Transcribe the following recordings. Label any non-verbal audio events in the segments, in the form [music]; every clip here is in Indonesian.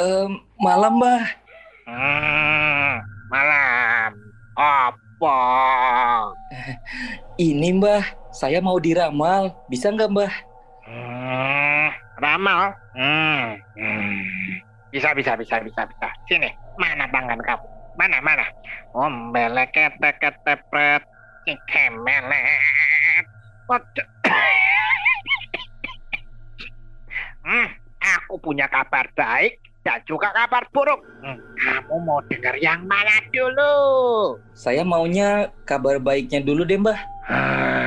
Um, malam, Mbah. Hmm, malam. Apa? [laughs] Ini, Mbah. Saya mau diramal. Bisa nggak, Mbah? Hmm, ramal. Hmm, hmm. Bisa, bisa, bisa, bisa, bisa. Sini, mana tangan kamu? Mana, mana? Ombele kete kete pret. Kemelet. [coughs] Hmm, aku punya kabar baik dan juga kabar buruk. Hmm, kamu mau dengar yang mana dulu? Saya maunya kabar baiknya dulu deh, Mbah. Ah,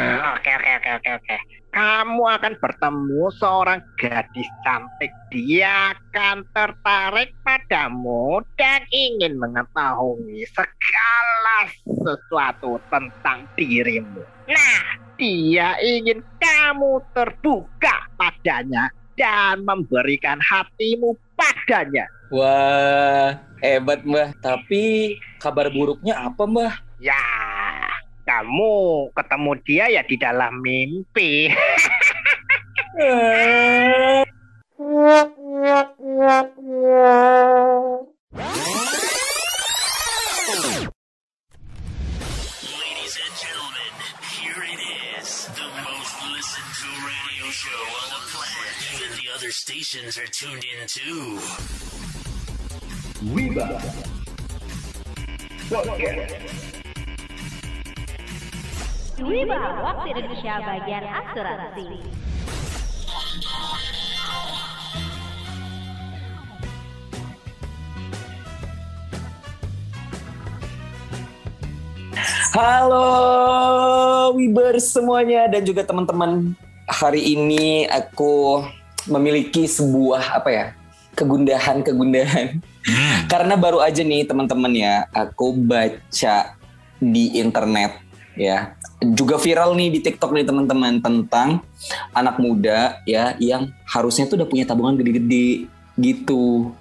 Oke, oke, oke, oke, oke. Kamu akan bertemu seorang gadis cantik. Dia akan tertarik padamu dan ingin mengetahui segala sesuatu tentang dirimu. Nah, dia ingin kamu terbuka padanya dan memberikan hatimu padanya. Wah, hebat, Mbah. Tapi kabar buruknya apa, Mbah? Ya, kamu ketemu dia ya di dalam mimpi. [laughs] stations are tuned in too. Wiba, waktu Indonesia bagian asuransi. Halo Wibers semuanya dan juga teman-teman. Hari ini aku memiliki sebuah apa ya? kegundahan-kegundahan. Karena baru aja nih teman-teman ya, aku baca di internet ya. Juga viral nih di TikTok nih teman-teman tentang anak muda ya yang harusnya tuh udah punya tabungan gede-gede gitu.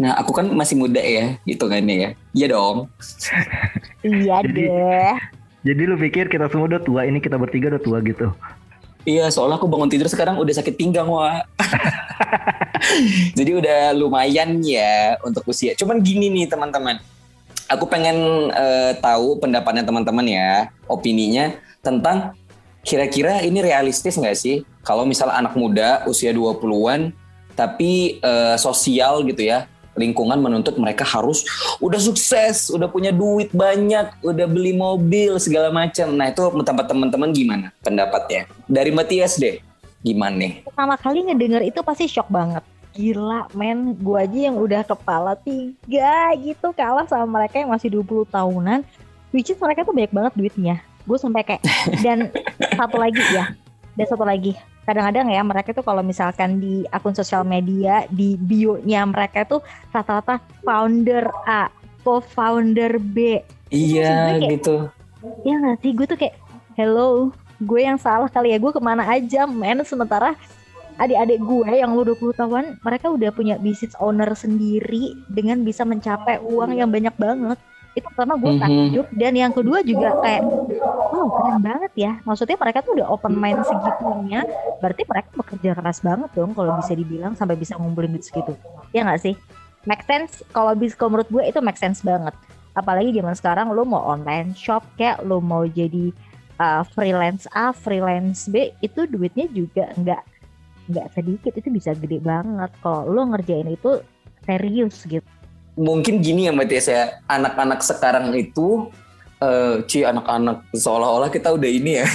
Nah, aku kan masih muda ya, gitu kan ya. Iya dong. Iya Jadi- deh. Jadi lu pikir kita semua udah tua, ini kita bertiga udah tua gitu. Iya, soalnya aku bangun tidur sekarang udah sakit pinggang, wah. [laughs] Jadi udah lumayan ya untuk usia. Cuman gini nih teman-teman. Aku pengen eh, tahu pendapatnya teman-teman ya, opininya tentang kira-kira ini realistis nggak sih kalau misalnya anak muda usia 20-an tapi eh, sosial gitu ya, lingkungan menuntut mereka harus udah sukses, udah punya duit banyak, udah beli mobil segala macam. Nah, itu tempat teman-teman gimana pendapatnya? Dari Matias deh. Gimana nih? Pertama kali ngedenger itu pasti shock banget. Gila men, gue aja yang udah kepala tiga gitu kalah sama mereka yang masih 20 tahunan. Which is mereka tuh banyak banget duitnya. Gue sampai kayak, dan [laughs] satu lagi ya, dan satu lagi. Kadang-kadang ya mereka tuh kalau misalkan di akun sosial media, di bio-nya mereka tuh rata-rata founder A, co-founder B. Iya kayak- gitu. Ya gak sih, gue tuh kayak, hello, gue yang salah kali ya, gue ke mana aja men, sementara adik-adik gue yang udah 20 tahun, mereka udah punya business owner sendiri dengan bisa mencapai uang yang banyak banget. Itu pertama gue Mhm. takjub, dan yang kedua juga kayak, wow keren banget ya. Maksudnya mereka tuh udah open mind segitunya, berarti mereka bekerja keras banget dong kalau bisa dibilang sampai bisa ngumpulin duit segitu. Ya gak sih? Make sense, kalau bis kalau menurut gue itu make sense banget apalagi zaman sekarang lo mau online shop kayak lo mau jadi uh, freelance A, freelance B itu duitnya juga nggak nggak sedikit itu bisa gede banget kalau lo ngerjain itu serius gitu. Mungkin gini ya Matias ya, anak-anak sekarang itu eh Ci anak-anak seolah-olah kita udah ini ya,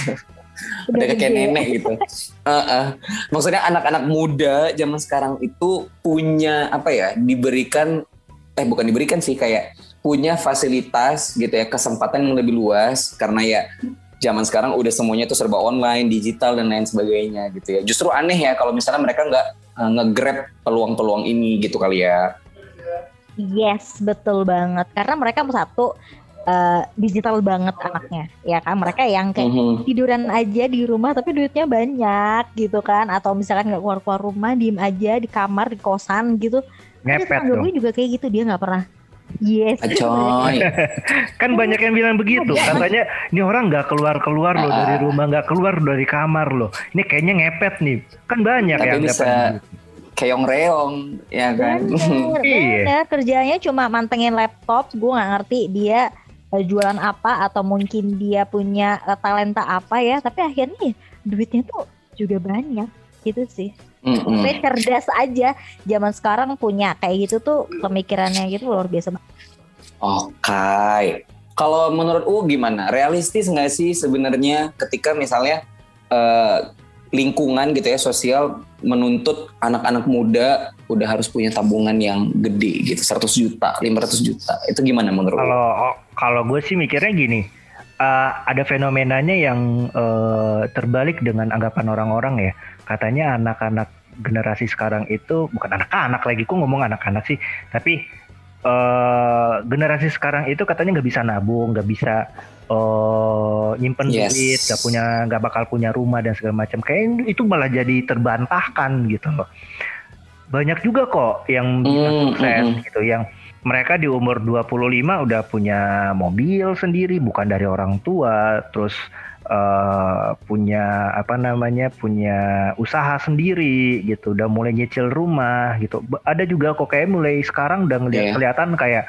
udah kayak nenek gitu. Heeh. Maksudnya anak-anak muda zaman sekarang itu punya apa ya, diberikan eh bukan diberikan sih kayak punya fasilitas gitu ya, kesempatan yang lebih luas karena ya zaman sekarang udah semuanya tuh serba online, digital dan lain sebagainya gitu ya. Justru aneh ya kalau misalnya mereka nggak eh, nge-grab peluang-peluang ini gitu kali ya. Yes, betul banget. Karena mereka satu eh, digital banget anaknya, ya kan? Mereka yang kayak Mhm. tiduran aja di rumah tapi duitnya banyak gitu kan? Atau misalkan nggak keluar keluar rumah, diem aja di kamar di kosan gitu. Ngepet dong. gue juga kayak gitu dia nggak pernah. Yes. Acoy. [laughs] Kan banyak yang bilang begitu. Katanya ini orang nggak keluar keluar loh dari Ah. rumah, nggak keluar dari kamar loh. Ini kayaknya ngepet nih. Kan banyak Tapi yang bisa- ngepet. Keong reong ya kan Bener, Iya. bener. Kerjanya cuma mantengin laptop. Gue nggak ngerti dia eh, jualan apa atau mungkin dia punya eh, talenta apa ya. Tapi akhirnya ya, duitnya tuh juga banyak gitu sih. Saya cerdas aja. Zaman sekarang punya kayak gitu tuh pemikirannya gitu luar biasa. banget. Oke. Kalau menurut U gimana? Realistis nggak sih sebenarnya ketika misalnya eh, lingkungan gitu ya sosial menuntut anak-anak muda udah harus punya tabungan yang gede gitu 100 juta, 500 juta. Itu gimana menurut? Kalau kalau gue sih mikirnya gini, eh, ada fenomenanya yang eh, terbalik dengan anggapan orang-orang ya. Katanya anak-anak generasi sekarang itu bukan anak-anak lagi, kok ngomong anak-anak sih, tapi eh, generasi sekarang itu katanya nggak bisa nabung, nggak bisa eh, nyimpen Yes. duit, nggak punya, nggak bakal punya rumah dan segala macam. Kayak itu malah jadi terbantahkan gitu loh. Banyak juga kok yang bisa Hmm, sukses hmm, hmm. gitu, yang mereka di umur 25 udah punya mobil sendiri bukan dari orang tua terus eh, punya apa namanya punya usaha sendiri gitu. Udah mulai nyicil rumah gitu. Ada juga kok kayak mulai sekarang udah ngeliat Iya. kelihatan kayak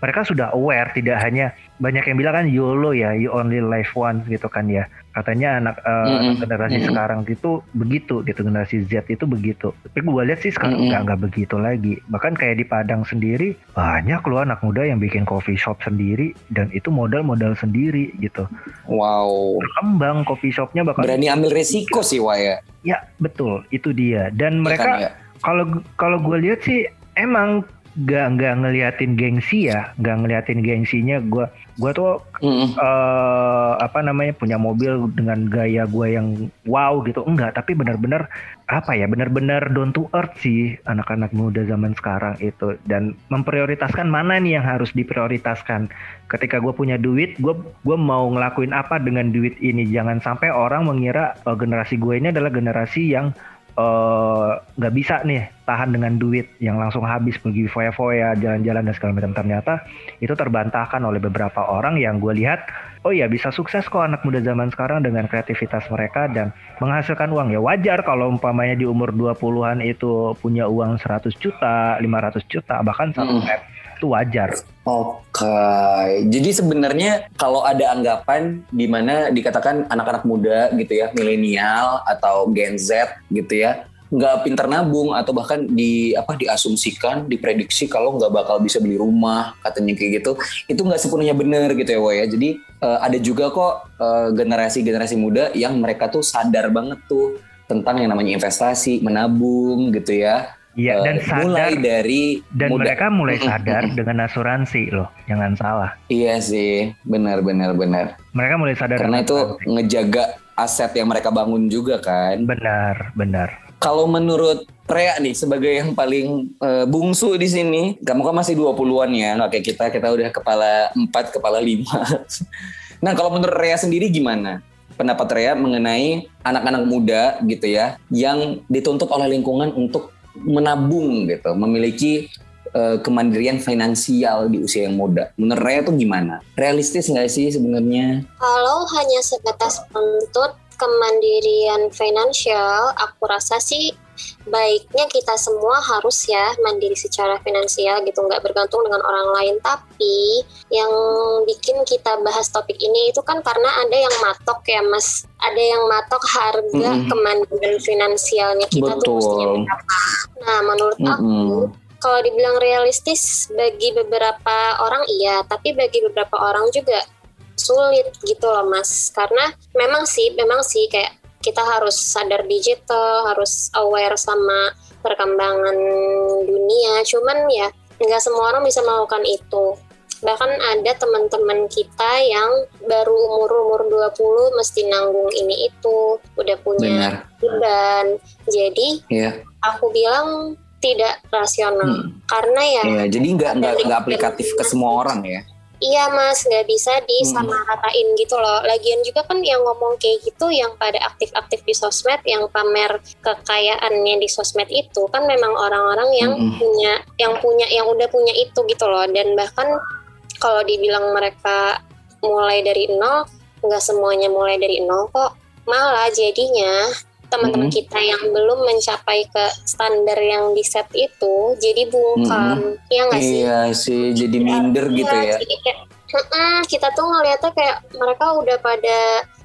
mereka sudah aware tidak hanya banyak yang bilang kan YOLO ya you only live once gitu kan ya katanya anak eh, Mm-mm. anak generasi Mm-mm. sekarang gitu begitu gitu generasi Z itu begitu tapi gue lihat sih sekarang nggak nggak begitu lagi bahkan kayak di Padang sendiri banyak loh anak muda yang bikin coffee shop sendiri dan itu modal-modal sendiri gitu Wow. berkembang coffee shopnya bakal Berani ambil resiko sih Waya. ya betul itu dia dan Ya mereka kan, ya? kalau kalau gue lihat sih emang nggak nggak ngeliatin gengsi ya nggak ngeliatin gengsinya gue gue tuh Mm-mm. eh apa namanya punya mobil dengan gaya gue yang wow gitu. Enggak tapi benar-benar apa ya benar-benar down to earth sih anak-anak muda zaman sekarang itu. Dan memprioritaskan mana nih yang harus diprioritaskan? Ketika gue punya duit gue gue mau ngelakuin apa dengan duit ini? Jangan sampai orang mengira eh, generasi gue ini adalah generasi yang eh, nggak bisa nih tahan dengan duit yang langsung habis pergi foya-foya jalan-jalan dan segala macam ternyata itu terbantahkan oleh beberapa orang yang gue lihat oh ya bisa sukses kok anak muda zaman sekarang dengan kreativitas mereka dan menghasilkan uang ya wajar kalau umpamanya di umur 20-an itu punya uang 100 juta 500 juta bahkan satu Mm. M itu wajar Oke, jadi sebenarnya kalau ada anggapan di mana dikatakan anak-anak muda gitu ya, milenial atau Gen Z gitu ya, nggak pinter nabung atau bahkan di apa diasumsikan, diprediksi kalau nggak bakal bisa beli rumah, katanya kayak gitu, itu nggak sepenuhnya benar gitu ya, Woy ya. Jadi eh, ada juga kok eh, generasi-generasi muda yang mereka tuh sadar banget tuh tentang yang namanya investasi, menabung gitu ya. Iya dan Eh, sadar mulai dari dan muda. mereka mulai [laughs] sadar dengan asuransi loh jangan salah Iya sih, benar benar benar. mereka mulai sadar Karena itu asuransi. ngejaga aset yang mereka bangun juga kan. benar benar Kalau menurut Rea nih sebagai yang paling eh, bungsu di sini, kamu kan masih 20-an ya, kayak kita, kita udah kepala 4, kepala 5. [laughs] nah, kalau menurut Rea sendiri gimana? Pendapat Rea mengenai anak-anak muda gitu ya, yang dituntut oleh lingkungan untuk menabung gitu, memiliki eh, kemandirian finansial di usia yang muda. Menurut Rea tuh gimana? Realistis nggak sih sebenarnya? Kalau hanya sebatas menuntut kemandirian finansial, aku rasa sih baiknya kita semua harus ya mandiri secara finansial gitu, nggak bergantung dengan orang lain. Tapi yang bikin kita bahas topik ini itu kan karena ada yang matok ya mas, ada yang matok harga Mm-mm. kemandirian finansialnya kita tuh mestinya Betul. berapa. Nah menurut aku Mm-mm. kalau dibilang realistis bagi beberapa orang iya, tapi bagi beberapa orang juga sulit gitu loh mas. Karena memang sih, memang sih kayak kita harus sadar digital, harus aware sama perkembangan dunia. Cuman ya nggak semua orang bisa melakukan itu. Bahkan ada teman-teman kita yang baru umur-umur 20 mesti nanggung ini itu, udah punya Benar. beban. Jadi Iya. aku bilang tidak rasional Hmm. karena ya Iya, jadi nggak nggak aplikatif ke semua orang ya. Iya mas nggak bisa Hmm. disamaratain gitu loh lagian juga kan yang ngomong kayak gitu yang pada aktif-aktif di sosmed yang pamer kekayaannya di sosmed itu kan memang orang-orang yang Mm-mm. punya yang punya yang udah punya itu gitu loh dan bahkan kalau dibilang mereka mulai dari nol nggak semuanya mulai dari nol kok malah jadinya teman-teman Mm-mm. kita yang belum mencapai ke standar yang di set itu jadi bungkam ya nggak sih Iya sih, jadi minder gitu Iya, ya. jadi kayak, kita tuh ngeliatnya kayak mereka udah pada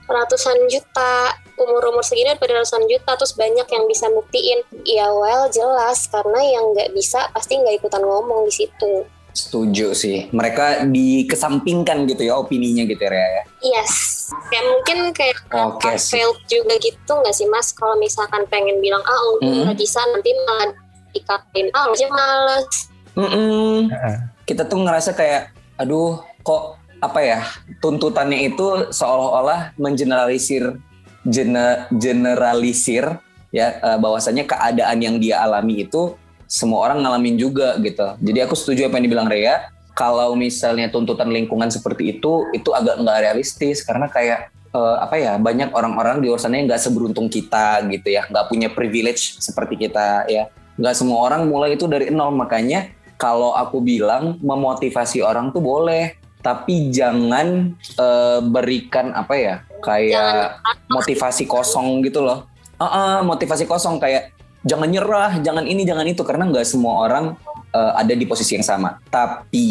ratusan juta umur-umur segini pada ratusan juta terus banyak yang bisa buktiin ya well jelas karena yang nggak bisa pasti nggak ikutan ngomong di situ Setuju sih. Mereka dikesampingkan gitu ya opininya gitu ya. Ya. yes kayak mungkin kayak Oke okay, failed juga gitu nggak sih mas kalau misalkan pengen bilang ah Mm-mm. nggak bisa nanti malah dikatain ah aja males Mm-mm. Heeh. Kita tuh ngerasa kayak, aduh kok apa ya tuntutannya itu seolah-olah mengeneralisir gene- generalisir ya eh, bahwasanya keadaan yang dia alami itu semua orang ngalamin juga gitu. Jadi aku setuju apa yang dibilang Rea. Kalau misalnya tuntutan lingkungan seperti itu, itu agak nggak realistis. Karena kayak eh, apa ya banyak orang-orang di luar sana yang nggak seberuntung kita gitu ya, nggak punya privilege seperti kita ya. Nggak semua orang mulai itu dari nol. Makanya kalau aku bilang memotivasi orang tuh boleh, tapi jangan eh, berikan apa ya kayak motivasi kosong gitu loh. Ah, ah, motivasi kosong. Kayak jangan nyerah, jangan ini, jangan itu. Karena nggak semua orang eh, ada di posisi yang sama. Tapi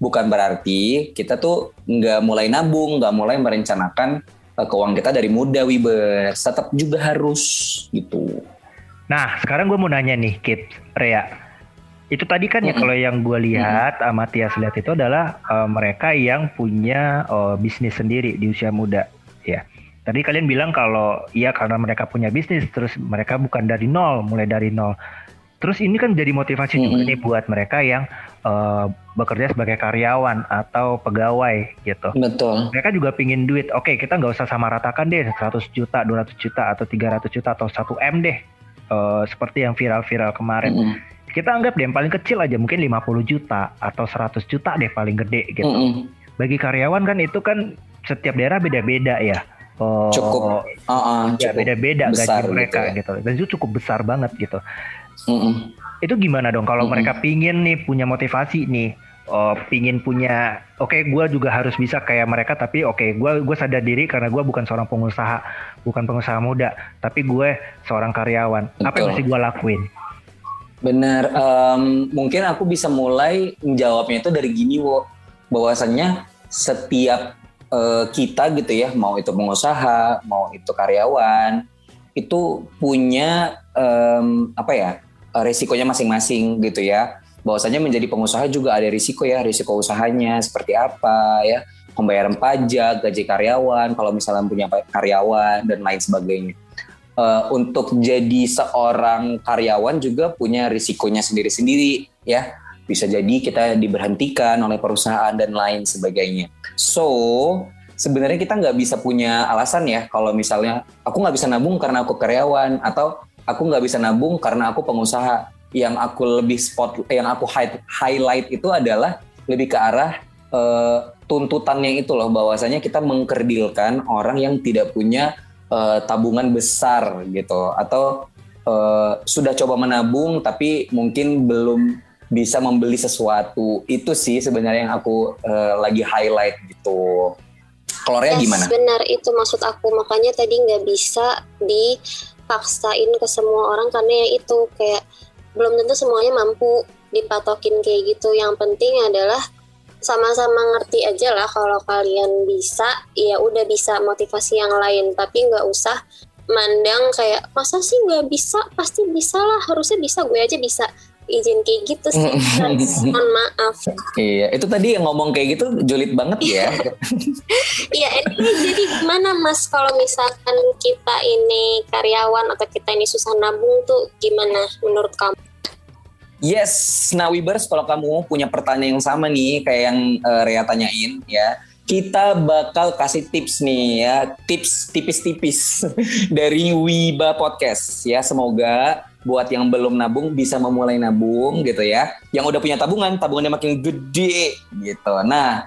bukan berarti kita tuh nggak mulai nabung, nggak mulai merencanakan eh, keuangan kita dari muda, Wibers. Tetap juga harus gitu. Nah, sekarang gue mau nanya nih, Kit, Rea. Itu tadi kan ya Mm-mm. kalau yang gue lihat, sama Tias lihat itu adalah eh, mereka yang punya eh, bisnis sendiri di usia muda, ya. Tadi kalian bilang kalau iya karena mereka punya bisnis, terus mereka bukan dari nol, mulai dari nol. Terus ini kan jadi motivasi juga nih buat mereka yang eh, bekerja sebagai karyawan atau pegawai gitu. Betul. Mereka juga pingin duit. Oke, kita nggak usah sama ratakan deh 100 juta, 200 juta atau 300 juta atau 1 M deh. Eh, seperti yang viral-viral kemarin. Mm-mm. Kita anggap deh yang paling kecil aja mungkin 50 juta atau 100 juta deh paling gede gitu. Mm-mm. Bagi karyawan kan itu kan setiap daerah beda-beda ya. Oh, Cukup. Ah, ah, Ya cukup beda-beda gaji mereka gitu ya. gitu, Dan itu cukup besar banget gitu. Mm-mm. Itu gimana dong kalau Mm-mm. mereka pingin nih punya motivasi nih, oh, pingin punya, oke gue juga harus bisa kayak mereka tapi oke gue gue sadar diri karena gue bukan seorang pengusaha, bukan pengusaha muda, tapi gue seorang karyawan. Apa yang Betul. mesti gue lakuin? Bener, em, mungkin aku bisa mulai menjawabnya itu dari gini, Wo. Bahwasannya setiap eh, kita gitu ya, mau itu pengusaha, mau itu karyawan, itu punya em, apa ya, resikonya masing-masing gitu ya. Bahwasanya menjadi pengusaha juga ada risiko ya, risiko usahanya seperti apa ya, pembayaran pajak, gaji karyawan, kalau misalnya punya karyawan dan lain sebagainya. Eh, untuk jadi seorang karyawan juga punya risikonya sendiri-sendiri ya. Bisa jadi kita diberhentikan oleh perusahaan dan lain sebagainya. So sebenarnya kita nggak bisa punya alasan ya kalau misalnya aku nggak bisa nabung karena aku karyawan atau aku nggak bisa nabung karena aku pengusaha. Yang aku lebih spot yang aku high- highlight itu adalah lebih ke arah eh, tuntutannya itu loh. Bahwasanya kita mengkerdilkan orang yang tidak punya eh, tabungan besar gitu. Atau eh, sudah coba menabung tapi mungkin belum bisa membeli sesuatu. Itu sih sebenarnya yang aku eh, lagi highlight gitu. Kalau Yes, gimana? benar. Itu maksud aku. Makanya tadi nggak bisa dipaksain ke semua orang karena ya itu kayak belum tentu semuanya mampu dipatokin kayak gitu. Yang penting adalah sama-sama ngerti aja lah kalau kalian bisa ya udah bisa motivasi yang lain. Tapi nggak usah mandang kayak masa sih nggak bisa? Pasti bisa lah harusnya bisa gue aja bisa izin kayak gitu sih [laughs] mohon maaf Iya, itu tadi yang ngomong kayak gitu julid banget ya. Iya, ini jadi gimana Mas kalau misalkan kita ini karyawan atau kita ini susah nabung tuh gimana menurut kamu? Yes, nah Wibers kalau kamu punya pertanyaan yang sama nih kayak yang eh, Rea tanyain ya, kita bakal kasih tips nih ya, tips tipis-tipis [laughs] dari Wiba Podcast ya. Semoga buat yang belum nabung bisa memulai nabung gitu ya. Yang udah punya tabungan, tabungannya makin gede gitu. Nah,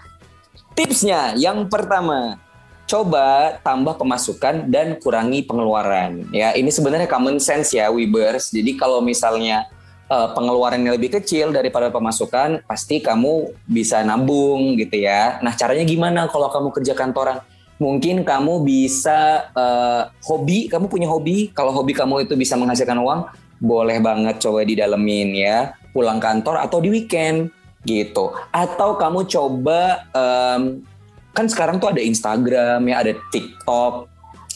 tipsnya yang pertama, coba tambah pemasukan dan kurangi pengeluaran. Ya, ini sebenarnya common sense ya Wibers. Jadi kalau misalnya uh, pengeluarannya lebih kecil daripada pemasukan, pasti kamu bisa nabung gitu ya. Nah, caranya gimana kalau kamu kerja kantoran? mungkin kamu bisa eh, hobi, kamu punya hobi. Kalau hobi kamu itu bisa menghasilkan uang, boleh banget coba didalemin ya. Pulang kantor atau di weekend gitu. Atau kamu coba em, kan sekarang tuh ada Instagram ya, ada TikTok.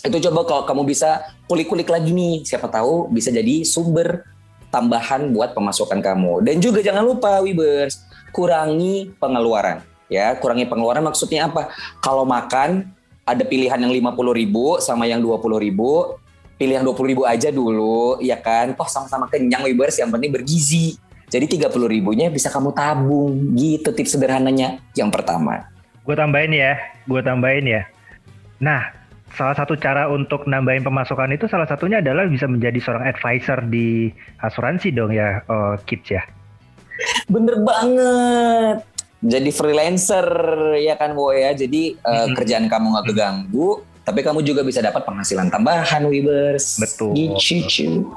Itu coba kalau kamu bisa kulik-kulik lagi nih, siapa tahu bisa jadi sumber tambahan buat pemasukan kamu. Dan juga jangan lupa Wibers, kurangi pengeluaran. Ya, kurangi pengeluaran maksudnya apa? Kalau makan ada pilihan yang 50.000 ribu sama yang 20.000 ribu. Pilih yang 20.000 ribu aja dulu, ya kan? Toh sama-sama kenyang Wibers, yang penting bergizi. Jadi 30 ribunya bisa kamu tabung gitu tips sederhananya yang pertama. Gue tambahin ya, gue tambahin ya. Nah, salah satu cara untuk nambahin pemasukan itu salah satunya adalah bisa menjadi seorang advisor di asuransi dong ya, uh, Kids ya. Bener banget. Jadi freelancer ya kan Wo ya. Jadi eh, Mhm. kerjaan kamu nggak keganggu, tapi kamu juga bisa dapat penghasilan tambahan Wibers. Betul. Gitu.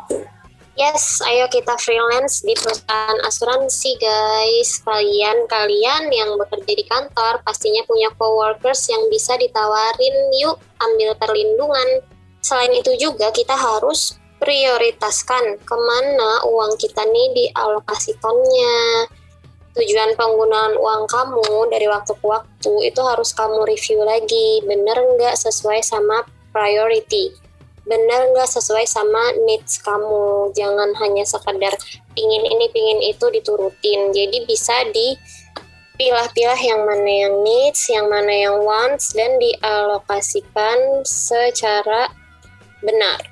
Yes, ayo kita freelance di perusahaan asuransi guys. Kalian-kalian yang bekerja di kantor pastinya punya coworkers yang bisa ditawarin yuk ambil perlindungan. Selain itu juga kita harus prioritaskan ke mana uang kita nih dialokasikannya. Tujuan penggunaan uang kamu dari waktu ke waktu itu harus kamu review lagi. Bener nggak sesuai sama priority? benar nggak sesuai sama needs kamu jangan hanya sekedar pingin ini pingin itu diturutin jadi bisa dipilah-pilah yang mana yang needs yang mana yang wants dan dialokasikan secara benar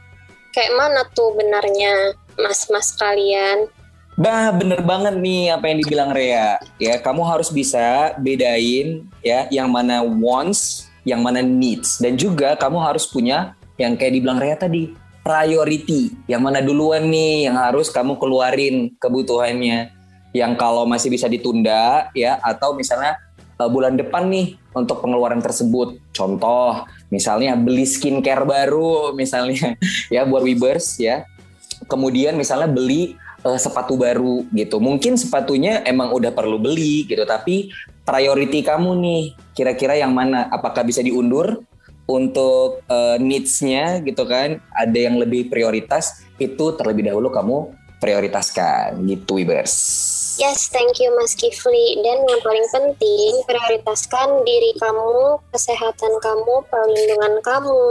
kayak mana tuh benarnya mas-mas kalian Bah, bener banget nih apa yang dibilang Rea. Ya, kamu harus bisa bedain ya yang mana wants, yang mana needs dan juga kamu harus punya yang kayak dibilang Rea tadi, priority. Yang mana duluan nih yang harus kamu keluarin kebutuhannya. Yang kalau masih bisa ditunda ya atau misalnya eh, bulan depan nih untuk pengeluaran tersebut. Contoh, misalnya beli skincare baru misalnya [laughs] ya buat Webers ya. Kemudian misalnya beli eh, sepatu baru gitu. Mungkin sepatunya emang udah perlu beli gitu, tapi priority kamu nih kira-kira yang mana? Apakah bisa diundur untuk eh, needs-nya gitu kan? Ada yang lebih prioritas itu terlebih dahulu kamu prioritaskan gitu Wibers. Yes, thank you Mas Kifli. Dan yang paling penting, prioritaskan diri kamu, kesehatan kamu, perlindungan kamu.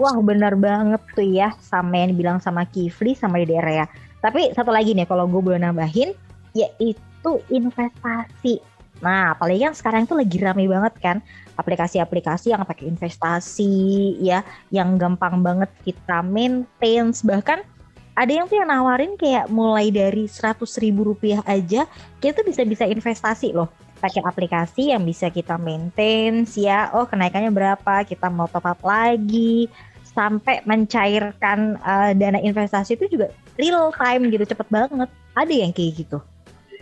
Wah benar banget tuh ya sama yang dibilang sama Kifli sama di daerah ya. Tapi satu lagi nih kalau gue boleh nambahin yaitu investasi. Nah apalagi kan sekarang itu lagi rame banget kan aplikasi-aplikasi yang pakai investasi ya yang gampang banget kita maintain bahkan ada yang tuh yang nawarin kayak mulai dari 100 ribu rupiah aja kita tuh bisa bisa investasi loh pakai aplikasi yang bisa kita maintain ya oh kenaikannya berapa kita mau top up lagi sampai mencairkan uh, dana investasi itu juga real time gitu cepet banget ada yang kayak gitu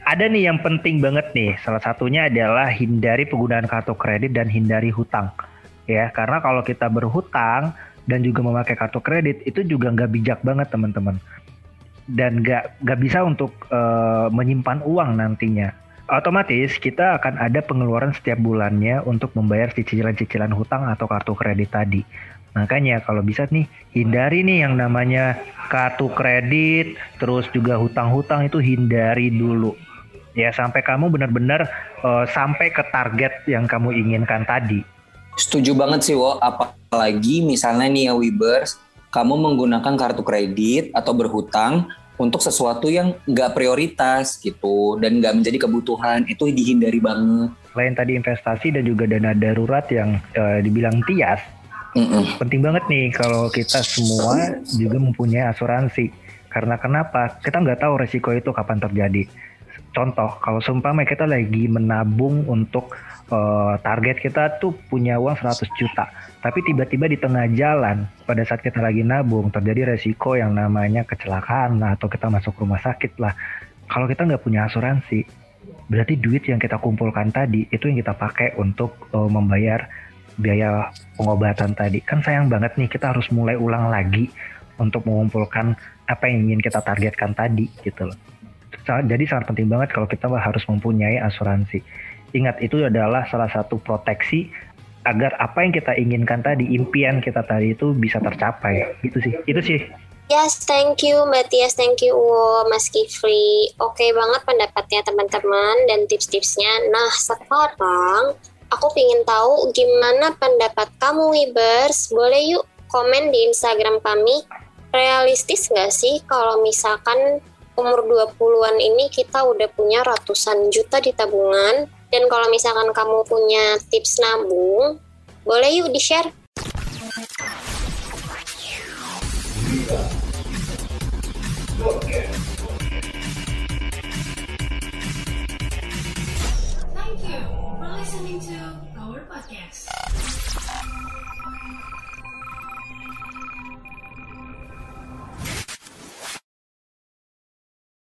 Ada nih yang penting banget nih. Salah satunya adalah hindari penggunaan kartu kredit dan hindari hutang. Ya, karena kalau kita berhutang dan juga memakai kartu kredit itu juga nggak bijak banget teman-teman. Dan nggak nggak bisa untuk eh, menyimpan uang nantinya. Otomatis kita akan ada pengeluaran setiap bulannya untuk membayar cicilan-cicilan hutang atau kartu kredit tadi. Makanya kalau bisa nih hindari nih yang namanya kartu kredit, terus juga hutang-hutang itu hindari dulu. Ya sampai kamu benar-benar eh, sampai ke target yang kamu inginkan tadi. Setuju banget sih Wo, apalagi misalnya nih ya Wibers, kamu menggunakan kartu kredit atau berhutang untuk sesuatu yang nggak prioritas gitu dan nggak menjadi kebutuhan itu dihindari banget. Selain tadi investasi dan juga dana darurat yang eh, dibilang Tias, Mm-mm. penting banget nih kalau kita semua juga mempunyai asuransi. Karena kenapa? Kita nggak tahu resiko itu kapan terjadi. Contoh, kalau seumpama kita lagi menabung untuk eh, target kita tuh punya uang 100 juta, tapi tiba-tiba di tengah jalan pada saat kita lagi nabung terjadi resiko yang namanya kecelakaan lah, atau kita masuk rumah sakit lah. Kalau kita nggak punya asuransi, berarti duit yang kita kumpulkan tadi itu yang kita pakai untuk eh, membayar biaya pengobatan tadi. Kan sayang banget nih kita harus mulai ulang lagi untuk mengumpulkan apa yang ingin kita targetkan tadi gitu loh. Jadi sangat penting banget kalau kita harus mempunyai asuransi. Ingat itu adalah salah satu proteksi agar apa yang kita inginkan tadi, impian kita tadi itu bisa tercapai. Gitu sih. Itu sih. Yes, thank you Mbak Tias, thank you Mas Kifri. Oke banget pendapatnya teman-teman dan tips-tipsnya. Nah, sekarang aku ingin tahu gimana pendapat kamu Wibers. Boleh yuk komen di Instagram kami. Realistis nggak sih kalau misalkan umur 20-an ini kita udah punya ratusan juta di tabungan dan kalau misalkan kamu punya tips nabung, boleh yuk di-share. Listening to our podcast.